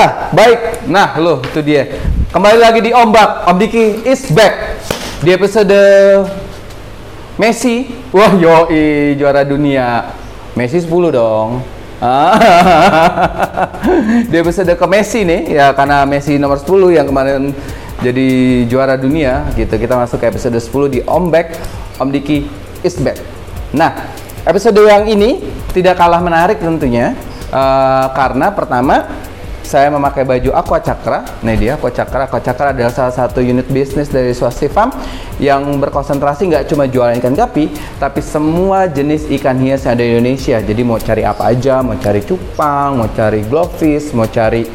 Ya, baik. Nah, lo itu dia. Kembali lagi di Ombak. Om Diki is back. Di episode Messi. Wah, yoi juara dunia. Messi 10 dong. Di episode ke Messi nih, ya karena Messi nomor 10 yang kemarin jadi juara dunia gitu. Kita masuk ke episode 10 di Ombak. Om Diki is back. Nah, episode yang ini tidak kalah menarik tentunya. Uh, karena pertama saya memakai baju Aqua Cakra. Nih dia Aqua Cakra. Aqua Cakra adalah salah satu unit bisnis dari Swasti Farm yang berkonsentrasi nggak cuma jualan ikan gapi, tapi semua jenis ikan hias yang ada di Indonesia. Jadi mau cari apa aja, mau cari cupang, mau cari glowfish, mau cari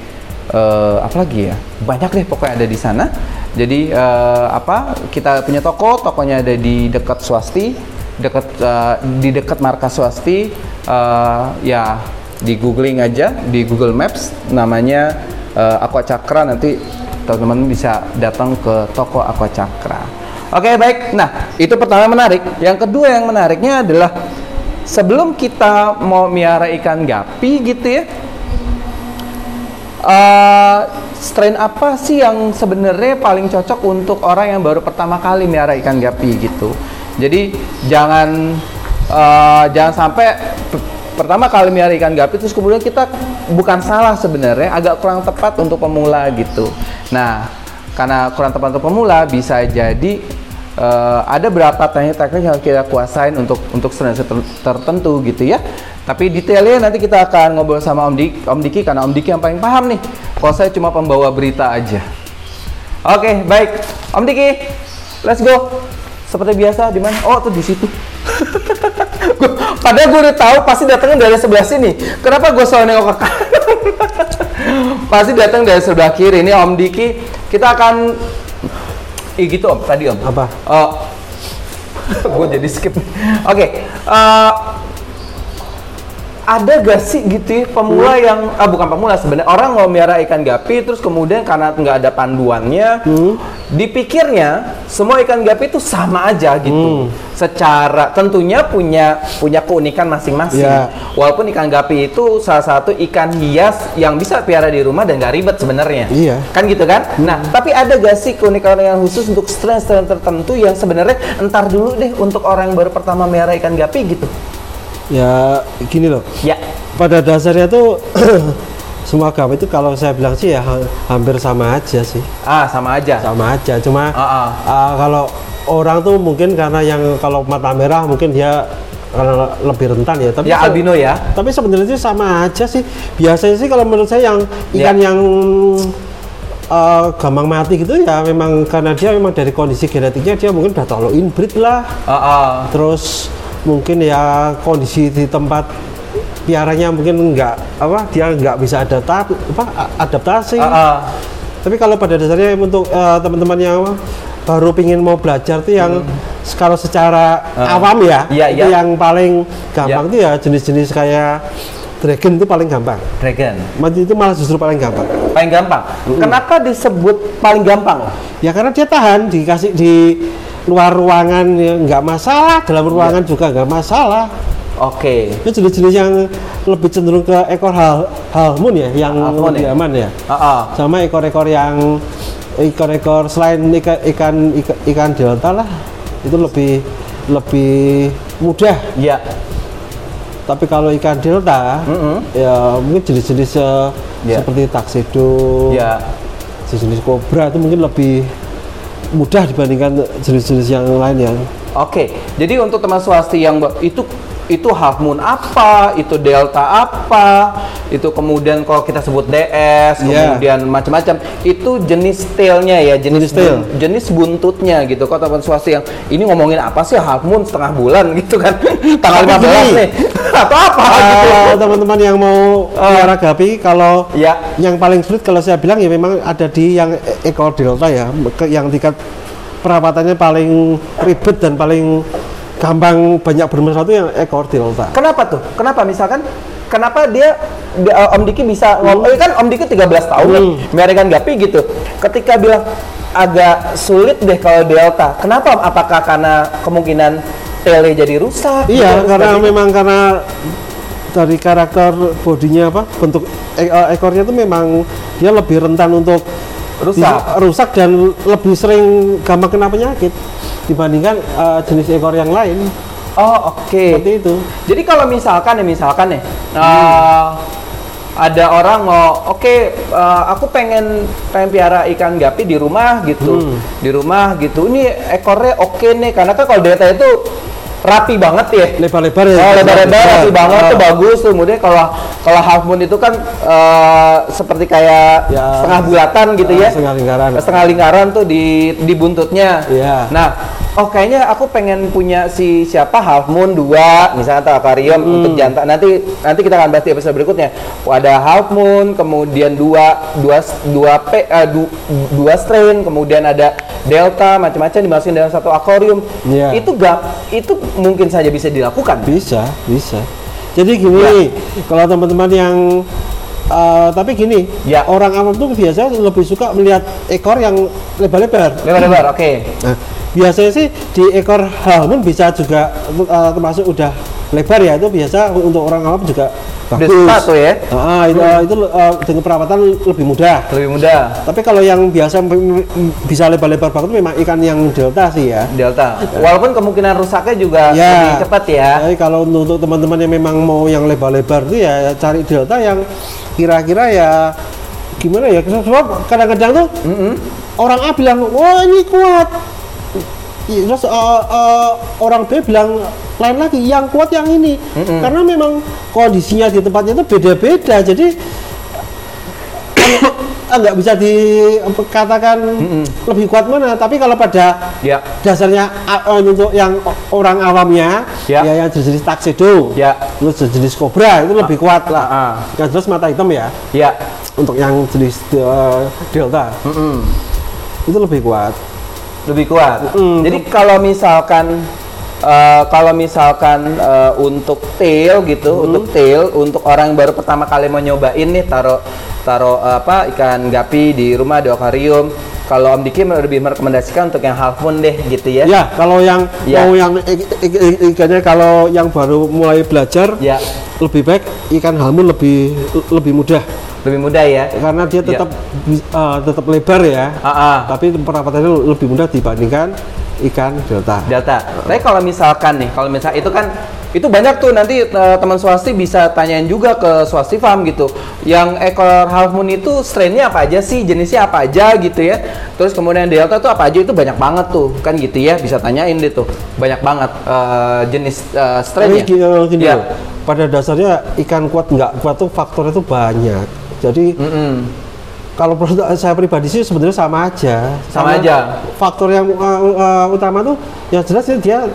uh, apa lagi ya? Banyak deh pokoknya ada di sana. Jadi uh, apa? Kita punya toko, tokonya ada di dekat Swasti, dekat uh, di dekat markas Swasti. Uh, ya di googling aja di Google Maps namanya uh, Aqua Cakra nanti teman-teman bisa datang ke toko Aqua Cakra. Oke baik, nah itu pertama menarik. Yang kedua yang menariknya adalah sebelum kita mau miara ikan gapi gitu ya, uh, strain apa sih yang sebenarnya paling cocok untuk orang yang baru pertama kali miara ikan gapi gitu. Jadi jangan uh, jangan sampai pertama kali miara ikan gapi terus kemudian kita bukan salah sebenarnya agak kurang tepat untuk pemula gitu. Nah karena kurang tepat untuk pemula bisa jadi uh, ada berapa teknik-teknik yang kita kuasain untuk untuk strain tertentu gitu ya. Tapi detailnya nanti kita akan ngobrol sama Om Diki, Om Diki karena Om Diki yang paling paham nih. Kalau saya cuma pembawa berita aja. Oke okay, baik. Om Diki let's go. Seperti biasa di mana? Oh tuh di situ Padahal gue udah tahu pasti datangnya dari sebelah sini. Kenapa gue selalu nengok ke kanan? pasti datang dari sebelah kiri. Ini Om Diki, kita akan Ih gitu Om, tadi Om. Apa? Uh, gue jadi skip. Oke, okay. uh, ada gak sih gitu ya, pemula hmm. yang ah bukan pemula sebenarnya orang mau miara ikan gapi terus kemudian karena nggak ada panduannya hmm. Dipikirnya semua ikan gapi itu sama aja gitu hmm. secara tentunya punya punya keunikan masing-masing yeah. walaupun ikan gapi itu salah satu ikan hias yang bisa piara di rumah dan gak ribet sebenarnya iya. kan gitu kan hmm. nah tapi ada gak sih keunikan yang khusus untuk strain-strain tertentu yang sebenarnya entar dulu deh untuk orang yang baru pertama miara ikan gapi gitu ya gini loh ya pada dasarnya tuh semua agama itu kalau saya bilang sih ya hampir sama aja sih ah sama aja sama aja cuma uh -uh. Uh, kalau orang tuh mungkin karena yang kalau mata merah mungkin dia karena lebih rentan ya tapi ya albino ya tapi sebenarnya sama aja sih biasanya sih kalau menurut saya yang ya. ikan ya. yang uh, gampang mati gitu ya memang karena dia memang dari kondisi genetiknya dia mungkin udah terlalu inbreed lah uh -uh. terus mungkin ya kondisi di tempat piaranya mungkin enggak apa dia nggak bisa adaptasi apa adaptasi uh, uh. tapi kalau pada dasarnya untuk uh, teman-teman yang baru pingin mau belajar tuh yang hmm. kalau secara uh. awam ya yeah, itu yeah. yang paling gampang yeah. tuh ya jenis-jenis kayak dragon itu paling gampang dragon mati itu malah justru paling gampang paling gampang mm. kenapa disebut paling gampang ya karena dia tahan dikasih di luar ruangan ya nggak masalah dalam ruangan ya. juga nggak masalah Oke. Okay. Itu jenis-jenis yang lebih cenderung ke ekor hal halmun ya, yang halmun lebih ya? aman ya. Uh -uh. Sama ekor-ekor yang ekor-ekor selain ikan, ikan ikan delta lah, itu lebih lebih mudah. Iya. Tapi kalau ikan delta, mm -hmm. ya mungkin jenis-jenis uh, yeah. seperti taksido, yeah. jenis-jenis kobra itu mungkin lebih mudah dibandingkan jenis-jenis yang lain ya. Oke, jadi untuk teman swasti yang itu itu half moon apa, itu delta apa, itu kemudian kalau kita sebut DS, yeah. kemudian macam-macam, itu jenis tailnya ya, jenis tail, jenis buntutnya gitu. Kalau teman swasti yang ini ngomongin apa sih? Half moon setengah bulan gitu kan, tanggal 15 nih, atau apa uh, gitu. Teman-teman yang mau uh, gapi, kalau ya. yang paling sulit kalau saya bilang ya memang ada di yang ekor delta ya, yang tingkat perawatannya paling ribet dan paling gampang banyak bermasalah itu yang ekor delta. Kenapa tuh? Kenapa misalkan kenapa dia, dia uh, Om Diki bisa hmm. ngomong kan Om Diki 13 tahun hmm. American Gapi gitu. Ketika bilang agak sulit deh kalau delta. Kenapa? Apakah karena kemungkinan tele jadi rusak? Iya, gitu, karena memang karena dari karakter bodinya apa bentuk e- eh, ekornya itu memang dia lebih rentan untuk Rusak. rusak dan lebih sering gampang kena penyakit dibandingkan eh, jenis ekor yang lain Oh, oke. seperti itu. Jadi kalau misalkan ya misalkan nih Hmm. eh, ada orang mau oke eh, aku pengen pengen piara ikan gapi di rumah gitu. Hmm. Di rumah gitu. Ini ekornya oke nih karena kan kalau delta itu rapi banget ya. Lebar-lebar ya. Oh, lebar-lebar rapi banget Ah. tuh bagus tuh. Kemudian kalau kalau half moon itu kan eh, seperti kayak Ya. setengah bulatan gitu Ah, ya. setengah lingkaran. Setengah lingkaran tuh di di buntutnya. Iya. Nah, oh kayaknya aku pengen punya si siapa Half Moon 2 misalnya atau akuarium Hmm. untuk jantan. Nanti nanti kita akan bahas di episode berikutnya. Ada Half Moon, kemudian dua dua dua P eh, du- dua strain, kemudian ada Delta macam-macam dimasukin dalam satu akuarium. Iya. Itu gak itu mungkin saja bisa dilakukan. Bisa, bisa. Jadi gini, kalau teman-teman yang eh, tapi gini, Ya. orang awam tuh biasanya lebih suka melihat ekor yang lebar-lebar. Lebar-lebar, oke. Nah, biasanya sih di ekor halmun bisa juga eh, termasuk udah lebar ya itu biasa untuk orang awam juga bagus. suka tuh ya. Ah, itu itu eh, dengan perawatan lebih mudah. Lebih mudah. Tapi kalau yang biasa bisa lebar-lebar banget memang ikan yang delta sih ya. Delta. Walaupun kemungkinan rusaknya juga Ya. lebih cepat ya. Jadi kalau untuk, untuk teman-teman yang memang mau yang lebar-lebar itu ya cari delta yang kira-kira ya gimana ya? Sebab kadang-kadang tuh orang A bilang, wah ini kuat. I- Terus uh, uh, orang B bilang lain lagi, yang kuat yang ini. Karena memang kondisinya di tempatnya itu beda-beda. Jadi ah, nggak bisa dikatakan lebih kuat mana. Tapi kalau pada Ya. dasarnya eh, untuk yang orang awamnya Ya. ya, yang jenis tuxedo Ya. terus jenis kobra itu lebih kuat lah ah. yang jelas mata hitam ya Ya. untuk yang jenis eh, delta Mm-mm. itu lebih kuat lebih kuat. Mm, Jadi kalau misalkan eh, kalau misalkan eh, untuk tail gitu, untuk tail untuk orang yang baru pertama kali mau nyobain nih taruh taruh eh, apa ikan gapi di rumah di akuarium. Kalau Om Diki lebih merekomendasikan untuk yang half moon deh gitu ya. ya kalau yang Ya. mau yang ik- ik- ik- ikannya kalau yang baru mulai belajar Ya, lebih baik ikan halmun lebih lebih mudah lebih mudah ya. karena dia Ya. tetap bis- eh, tetap lebar ya Ah, ah. tapi perawatannya lebih mudah dibandingkan ikan delta Delta. Tapi kalau misalkan nih, kalau misal itu kan itu banyak tuh nanti eh, teman swasti bisa tanyain juga ke swasti farm gitu. Yang ekor half moon itu strainnya apa aja sih, jenisnya apa aja gitu ya. Terus kemudian delta tuh apa aja itu banyak banget tuh kan gitu ya, bisa tanyain deh tuh. Banyak banget eh, jenis eh, strainnya. Gini, gini Ya. pada dasarnya ikan kuat nggak kuat tuh faktornya tuh banyak. Jadi Mm-mm. kalau menurut saya pribadi sih sebenarnya sama aja. Sama aja. Faktor yang uh, uh, utama tuh yang jelas sih dia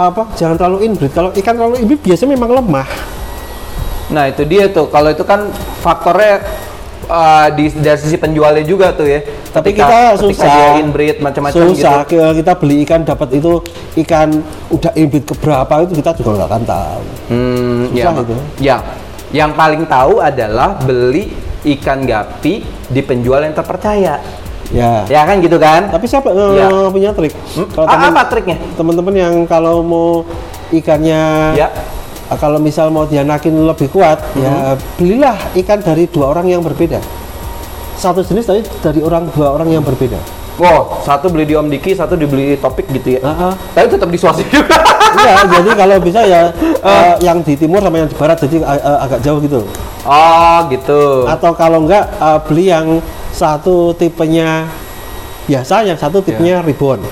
apa jangan terlalu inbreed. Kalau ikan terlalu inbreed biasanya memang lemah. Nah itu dia tuh. Kalau itu kan faktornya eh, di dari sisi penjualnya juga tuh ya. Tapi kita susah. dia inbreed macam-macam gitu. Susah Ke- kita beli ikan dapat itu ikan udah inbreed keberapa itu kita juga nggak akan tahu. Hmm, Susah ya, itu. ya. Yang paling tahu adalah beli ikan gapi di penjual yang terpercaya. Ya. Ya kan gitu kan? Tapi siapa uh, Ya. punya trik? Hmm? Kalau Ah, teman- apa triknya? teman-teman yang kalau mau ikannya Ya. uh, kalau misal mau dianakin lebih kuat ya Hmm. belilah ikan dari dua orang yang berbeda satu jenis tapi dari orang dua orang yang berbeda Wow, satu beli di Om Diki, satu dibeli Topik gitu ya. Ah, ah. Tapi tetap di swasti juga. Iya, jadi kalau bisa ya Ah. uh, yang di timur sama yang di barat jadi uh, uh, agak jauh gitu oh, gitu. atau kalau enggak uh, beli yang satu tipenya biasa yang satu tipenya ribbon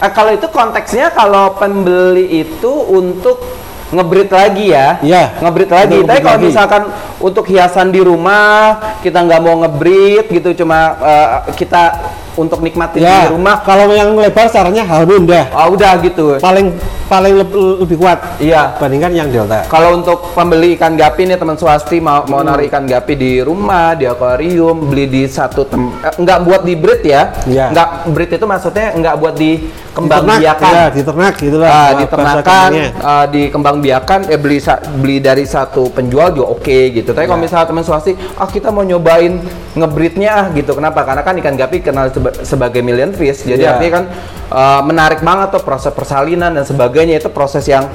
Eh, kalau itu konteksnya kalau pembeli itu untuk ngebreed lagi ya. Iya. Ngebreed lagi. Untuk Tapi kalau lagi. misalkan untuk hiasan di rumah kita nggak mau ngebreed gitu, cuma eh, kita untuk nikmatin ya di rumah. kalau yang lebar caranya halun dah Oh, udah gitu. paling paling leb- lebih kuat Iya. bandingkan yang delta Kalau untuk pembeli ikan gapi nih teman swasti mau mau naruh ikan gapi di rumah, di akuarium, beli di satu tem eh, nggak buat di breed ya. Iya. Nggak breed itu maksudnya nggak buat di kembang Diternak, biakan. ya diternak gitu lah Ah, diternakan, kerennya. ah, dikembang biakan, eh beli beli dari satu penjual juga oke gitu. Tapi kalau Ya. misalnya teman swasti, ah kita mau nyobain ngebreednya ah gitu. Kenapa? Karena kan ikan gapi kenal seba- sebagai million fish. Jadi Ya. artinya kan ah, menarik banget tuh proses persalinan dan sebagainya itu proses yang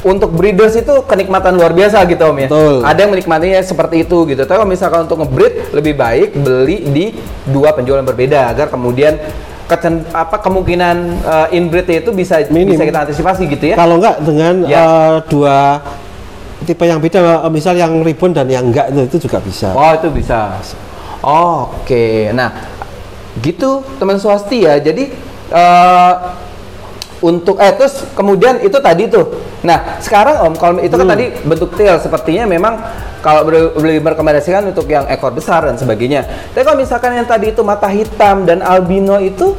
untuk breeders itu kenikmatan luar biasa gitu om ya. Betul. Ada yang menikmatinya seperti itu gitu. Tapi kalau misalkan untuk ngebreed lebih baik beli di dua penjual yang berbeda agar kemudian kecen, apa kemungkinan uh, inbreed itu bisa Minim. bisa kita antisipasi gitu ya. Kalau enggak dengan Ya. eh, dua tipe yang beda, eh, misal yang ribbon dan yang enggak itu, itu juga bisa. Oh itu bisa. Oh, Oke, nah gitu teman swasti ya. Jadi eh, untuk eh terus kemudian itu tadi tuh. Nah sekarang om kalau itu kan tadi bentuk tail sepertinya memang kalau boleh merekomendasikan untuk yang ekor besar dan sebagainya. Tapi kalau misalkan yang tadi itu mata hitam dan albino itu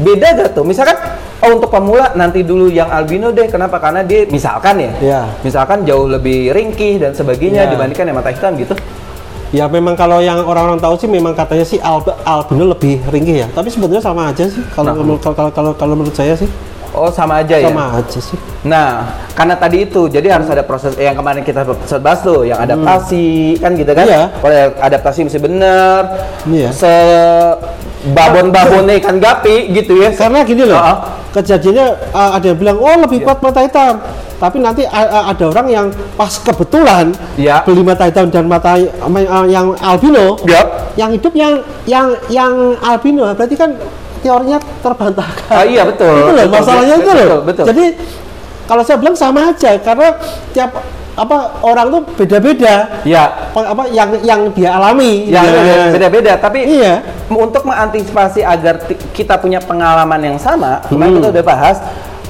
beda gak tuh? Misalkan oh untuk pemula nanti dulu yang albino deh. Kenapa? Karena dia misalkan ya. Ya. Misalkan jauh lebih ringkih dan sebagainya Ya. dibandingkan yang mata hitam gitu. Ya memang kalau yang orang-orang tahu sih memang katanya sih al- albino lebih ringkih ya. Tapi sebenarnya sama aja sih kalau Nah. kalau kalau kalau kalau menurut saya sih Oh sama aja ya. sama aja sih. Nah, karena tadi itu, jadi harus ada proses yang kemarin kita bahas tuh, yang adaptasi kan gitu kan? Iya. Kalau adaptasi mesti bener, Iya. se babon-babonnya ikan gapi gitu ya. Karena gini loh, Heeh. kejadiannya uh, ada yang bilang oh lebih kuat mata hitam, tapi nanti a- ada orang yang pas kebetulan Iya. beli mata hitam dan mata uh, yang albino, Yap. yang hidup yang yang yang albino berarti kan teorinya terbantahkan. Ah, iya betul. itu loh Betul, masalahnya betul, itu loh. betul, betul. Jadi kalau saya bilang sama aja karena tiap apa orang tuh beda-beda Ya, apa, apa yang yang dia alami. yang Ya. beda-beda. Tapi Iya. untuk mengantisipasi agar kita punya pengalaman yang sama, kemarin Hmm. kita udah bahas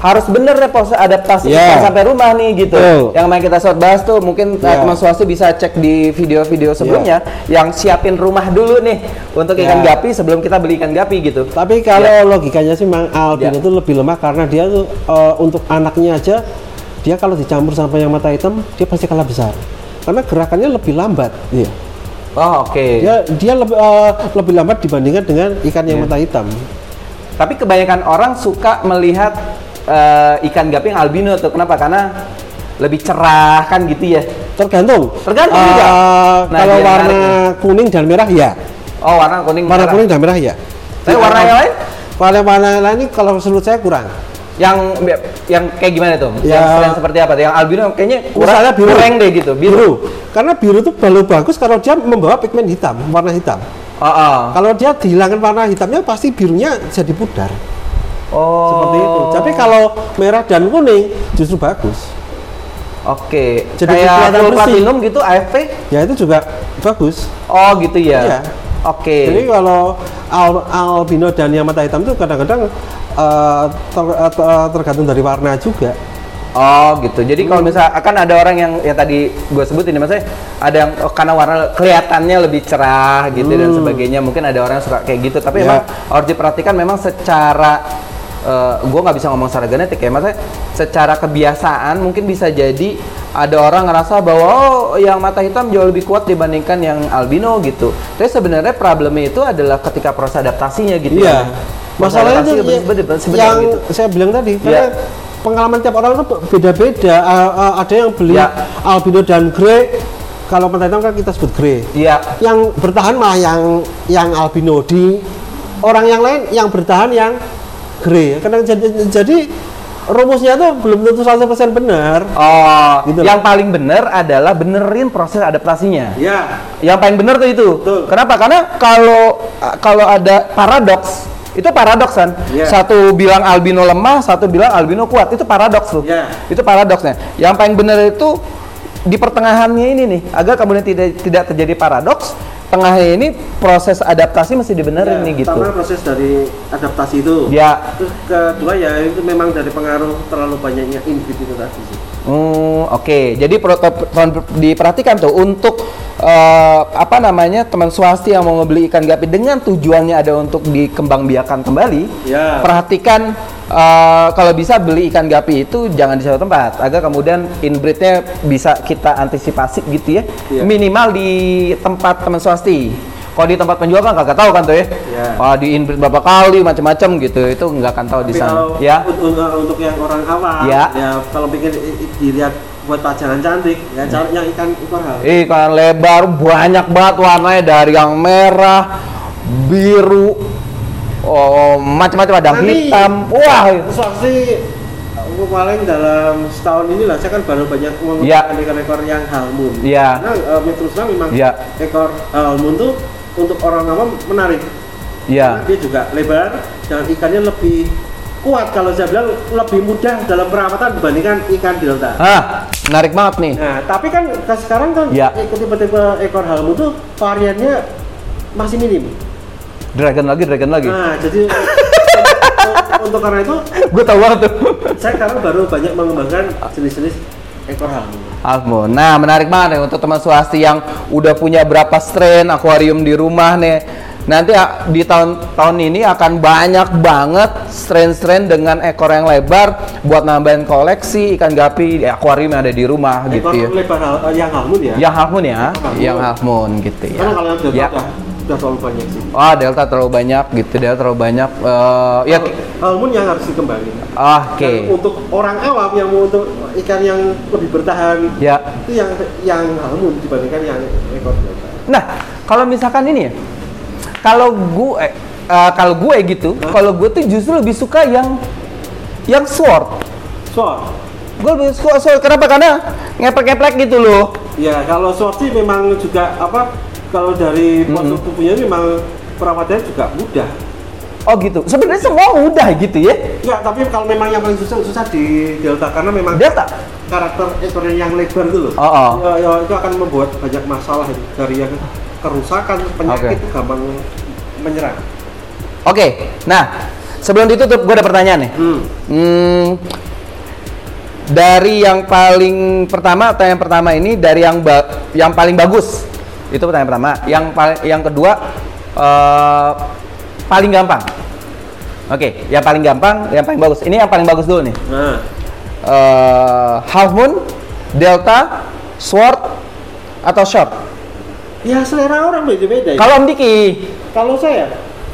harus bener deh proses adaptasi kita sampai rumah nih gitu. Betul. Yang main kita short bahas tuh mungkin uh, Ya. teman swasti bisa cek di video-video sebelumnya yang siapin rumah dulu nih untuk ikan Ya. gapi sebelum kita beli ikan gapi gitu. Tapi kalau logikanya sih Mang albino Ya. itu lebih lemah karena dia tuh eh, untuk anaknya aja dia kalau dicampur sama yang mata hitam dia pasti kalah besar. Karena gerakannya lebih lambat. Iya. Oh, oke. Dia dia lebih eh, lebih lambat dibandingkan dengan ikan yang Iya. mata hitam. Tapi kebanyakan orang suka melihat uh, ikan gapi yang albino tuh. Kenapa? Karena lebih cerah kan gitu ya. Tergantung. Tergantung Eh, juga. Nah, kalau warna menarik kuning dan merah ya. Oh, warna kuning. Warna merah. kuning dan merah ya. Tapi warna yang lain? Warna warna yang lain ini kalau menurut saya kurang. Yang yang kayak gimana tuh? Ya. Yang seperti apa? Yang albino kayaknya kurang, Misalnya biru. kurang deh gitu. Biru. Biru. Karena biru itu baru bagus kalau dia membawa pigmen hitam, warna hitam. Oh, oh. Kalau dia dihilangkan warna hitamnya pasti birunya jadi pudar. Oh. Seperti itu. Tapi kalau merah dan kuning justru bagus. Oke. Jadi Kayak full platinum gitu AFP? Ya itu juga bagus. Oh, gitu ya. Iya. Oke. Jadi kalau al- albino dan yang mata hitam itu kadang-kadang eh, ter- eh, ter- tergantung dari warna juga. Oh gitu. Jadi Hmm. kalau misal akan ada orang yang yang tadi gue sebutin maksudnya ada yang oh, karena warna kelihatannya lebih cerah gitu dan sebagainya. Mungkin ada orang yang suka kayak gitu. Tapi Hmm. Ya. emang harus diperhatikan memang secara gue nggak bisa ngomong secara genetik ya. Maksudnya secara kebiasaan mungkin bisa jadi ada orang ngerasa bahwa oh yang mata hitam jauh lebih kuat dibandingkan yang albino gitu. Tapi sebenarnya problemnya itu adalah ketika proses adaptasinya gitu. Iya. ya. Proses Masalahnya itu ya- yang gitu. saya bilang tadi, Iya. karena pengalaman tiap orang itu beda-beda. A- a- ada yang beli Ya. albino dan grey. Kalau mata hitam kan kita sebut grey. Iya. Yang bertahan malah yang yang albino di orang yang lain yang bertahan yang grey. Karena jadi, jadi rumusnya tuh belum tentu 100% benar. Oh, Gitu yang paling benar adalah benerin proses adaptasinya. Ya. Yang paling benar tuh itu. Betul. Kenapa? Karena kalau kalau ada paradoks, itu paradoks kan. Iya. Satu bilang albino lemah, satu bilang albino kuat. Itu paradoks tuh. Iya. Itu paradoksnya. Yang paling benar itu di pertengahannya ini nih, agar kemudian tidak tidak terjadi paradoks. Tengahnya ini proses adaptasi mesti dibenerin nih gitu. Pertama proses dari adaptasi itu. Ya. Terus kedua ya itu memang dari pengaruh terlalu banyaknya input itu tadi sih. Hmm, oke. Jadi to- to- diperhatikan tuh untuk eh, apa namanya teman swasti yang mau ngebeli ikan gapi dengan tujuannya ada untuk dikembangbiakan kembali. Ya. Perhatikan eh, kalau bisa beli ikan gapi itu jangan di satu tempat agar kemudian inbreednya bisa kita antisipasi gitu ya. Iya. Minimal di tempat teman swasti. Kalau di tempat penjual kan kagak tahu kan tuh ya. Iya. Wah, di inbreed berapa kali macam-macam gitu. Itu nggak akan tahu di sana. kalau Ya. untuk, untuk yang orang awam, Ya. ya, kalau pikir dilihat buat pajangan cantik, ya cari yang ikan koral. Ikan lebar banyak banget warnanya dari yang merah, biru, oh macam-macam ada Nanti- hitam. Wah, Saksi paling dalam setahun inilah saya kan baru banyak Ya. menggunakan ekor-ekor yang halmoon. Ya. Karena uh, terus terang memang Ya. ekor halmoon tuh untuk orang awam menarik. Ya. Karena dia juga lebar dan ikannya lebih kuat kalau saya bilang lebih mudah dalam perawatan dibandingkan ikan delta. Ah, menarik banget nih. Nah, tapi kan sekarang kan Ya. tipe-tipe ekor halmoon tuh variannya masih minim. Dragon lagi, dragon lagi. Nah, jadi untuk karena itu Gue tahu banget tuh. saya sekarang baru banyak mengembangkan jenis-jenis ekor halmoon. Almo. Nah, menarik banget nih untuk teman swasti yang udah punya berapa strain akuarium di rumah nih. Nanti di tahun tahun ini akan banyak banget strain-strain dengan ekor yang lebar buat nambahin koleksi ikan gapi di akuarium yang ada di rumah gitu ekor ya. lebar yang halmoon ya. Yang half moon ya, yang moon gitu ya. Karena kalau yang Ya. Udah terlalu banyak sih. Oh, delta terlalu banyak gitu, delta terlalu banyak. Eh, ya, Halmoon yang harus dikembangin. oke. Dan untuk orang awam yang mau untuk ikan yang lebih bertahan Ya. itu yang yang halmoon dibandingkan yang ekor delta. Nah, kalau misalkan ini ya, kalau gue, eh, kalau gue gitu, Hah? kalau gue tuh justru lebih suka yang yang sword. Sword. Gue lebih suka sword. Kenapa? Karena ngeplek-ngeplek gitu loh. Ya kalau sword sih memang juga apa kalau dari postur tubuhnya memang perawatannya juga mudah. Oh gitu. Sebenarnya semua udah gitu ya. Enggak, tapi kalau memang yang paling susah susah di delta karena memang Delta. karakter ekornya yang lebar itu loh. Oh, oh. Ya, ya, itu akan membuat banyak masalah itu. dari yang kerusakan penyakit Oke. itu gampang menyerang. Oke. Nah, sebelum ditutup, gue ada pertanyaan nih. Hmm. Hmm, dari yang paling pertama atau yang pertama ini dari yang ba- yang paling bagus itu pertanyaan pertama yang paling yang kedua eh, paling gampang oke yang paling gampang yang paling bagus ini yang paling bagus dulu nih Nah, Eh, half moon delta sword atau short ya selera orang beda-beda. ya. kalau om Diki Kalau saya,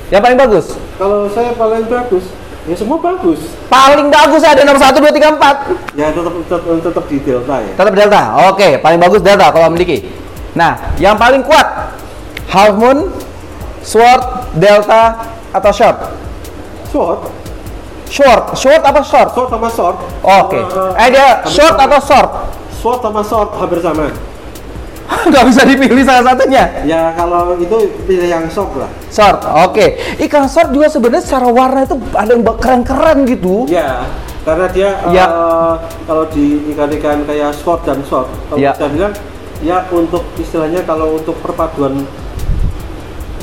yang paling bagus kalau saya paling bagus, ya semua bagus. paling bagus ada nomor satu dua tiga empat Ya tetap tetap, tetap di delta ya. Tetap Delta. Oke, paling bagus Delta kalau memiliki. Nah, yang paling kuat Half Moon, Sword, Delta atau Short? Short, Short, short apa short? short sama short. Oke. sama- Eh dia hampir short sama. atau short? Short sama short hampir sama. Gak bisa dipilih salah satunya. Ya kalau itu pilih yang short lah. Short. Oke. Ikan short juga sebenarnya secara warna itu ada yang keren-keren gitu. Ya, karena dia Ya. eh, kalau di ikan-ikan kayak short dan short, kalau Ya. saya bilang ya untuk istilahnya kalau untuk perpaduan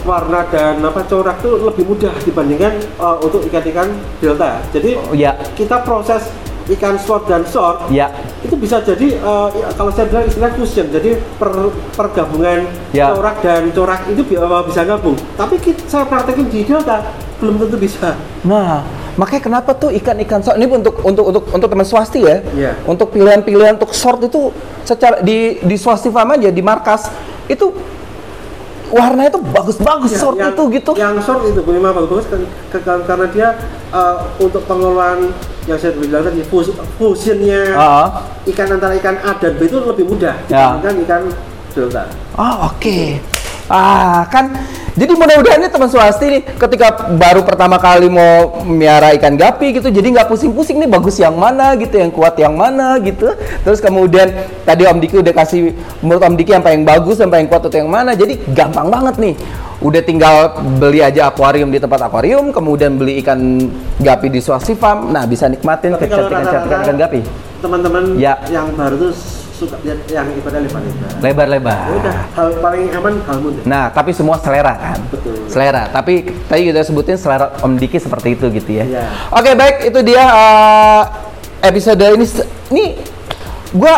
warna dan apa corak itu lebih mudah dibandingkan eh, untuk ikan-ikan delta. Jadi Oh, ya. kita proses ikan short dan short Ya. itu bisa jadi ya, kalau saya bilang istilah fusion jadi per- pergabungan Ya. corak dan corak itu bi- eh, bisa gabung tapi kita, saya praktekin di delta belum tentu bisa Nah, makanya kenapa tuh ikan-ikan short ini untuk untuk untuk untuk teman swasti ya? Iya. Untuk pilihan-pilihan untuk short itu secara di di swasti farm aja di markas itu warnanya tuh bagus-bagus Ya, short yang- itu gitu. yang short itu memang bagus kan- ke- ke- karena dia eh, untuk pengelolaan yang saya bilang tadi fus- fusionnya Ah, ikan antara ikan A dan B itu lebih mudah Ya. dibandingkan ikan delta Oh, oke. Ah, kan jadi mudah-mudahan nih teman swasti nih ketika baru pertama kali mau miara ikan gapi gitu jadi nggak pusing-pusing nih bagus yang mana gitu yang kuat yang mana gitu. Terus kemudian tadi Om Diki udah kasih menurut Om Diki yang paling bagus yang paling kuat itu yang mana jadi gampang banget nih. Udah tinggal beli aja akuarium di tempat akuarium kemudian beli ikan gapi di swasti farm. Nah bisa nikmatin rata-rata ikan gapi. teman-teman Ya. yang baru tuh suka lihat yang ibadah lebar-lebar lebar-lebar Ya udah hal paling aman halmun Nah, tapi semua selera kan? Betul. Selera. Tapi tadi kita sebutin selera Om Diki seperti itu gitu ya. Iya. Oke, baik. Itu dia eh, episode ini. Ini gua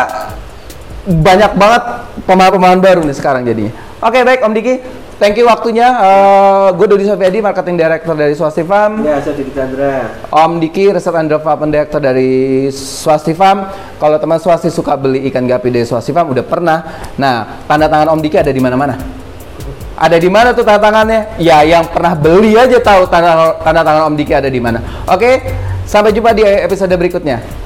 banyak banget pemahaman-pemahaman baru nih sekarang jadinya. Oke, baik Om Diki. Thank you waktunya. Eh gue Dodi Sofiadi, marketing director dari Swasti Farm. ya saya Diki Chandra Om Diki, Research and Development Director dari Swasti Farm. Kalau teman Swasti suka beli ikan gapi dari Swasti Farm, udah pernah. Nah, tanda tangan Om Diki ada di mana-mana. Ada di mana tuh tanda tangannya? Ya, yang pernah beli aja tahu tanda, tanda tangan Om Diki ada di mana. Oke, sampai jumpa di episode berikutnya.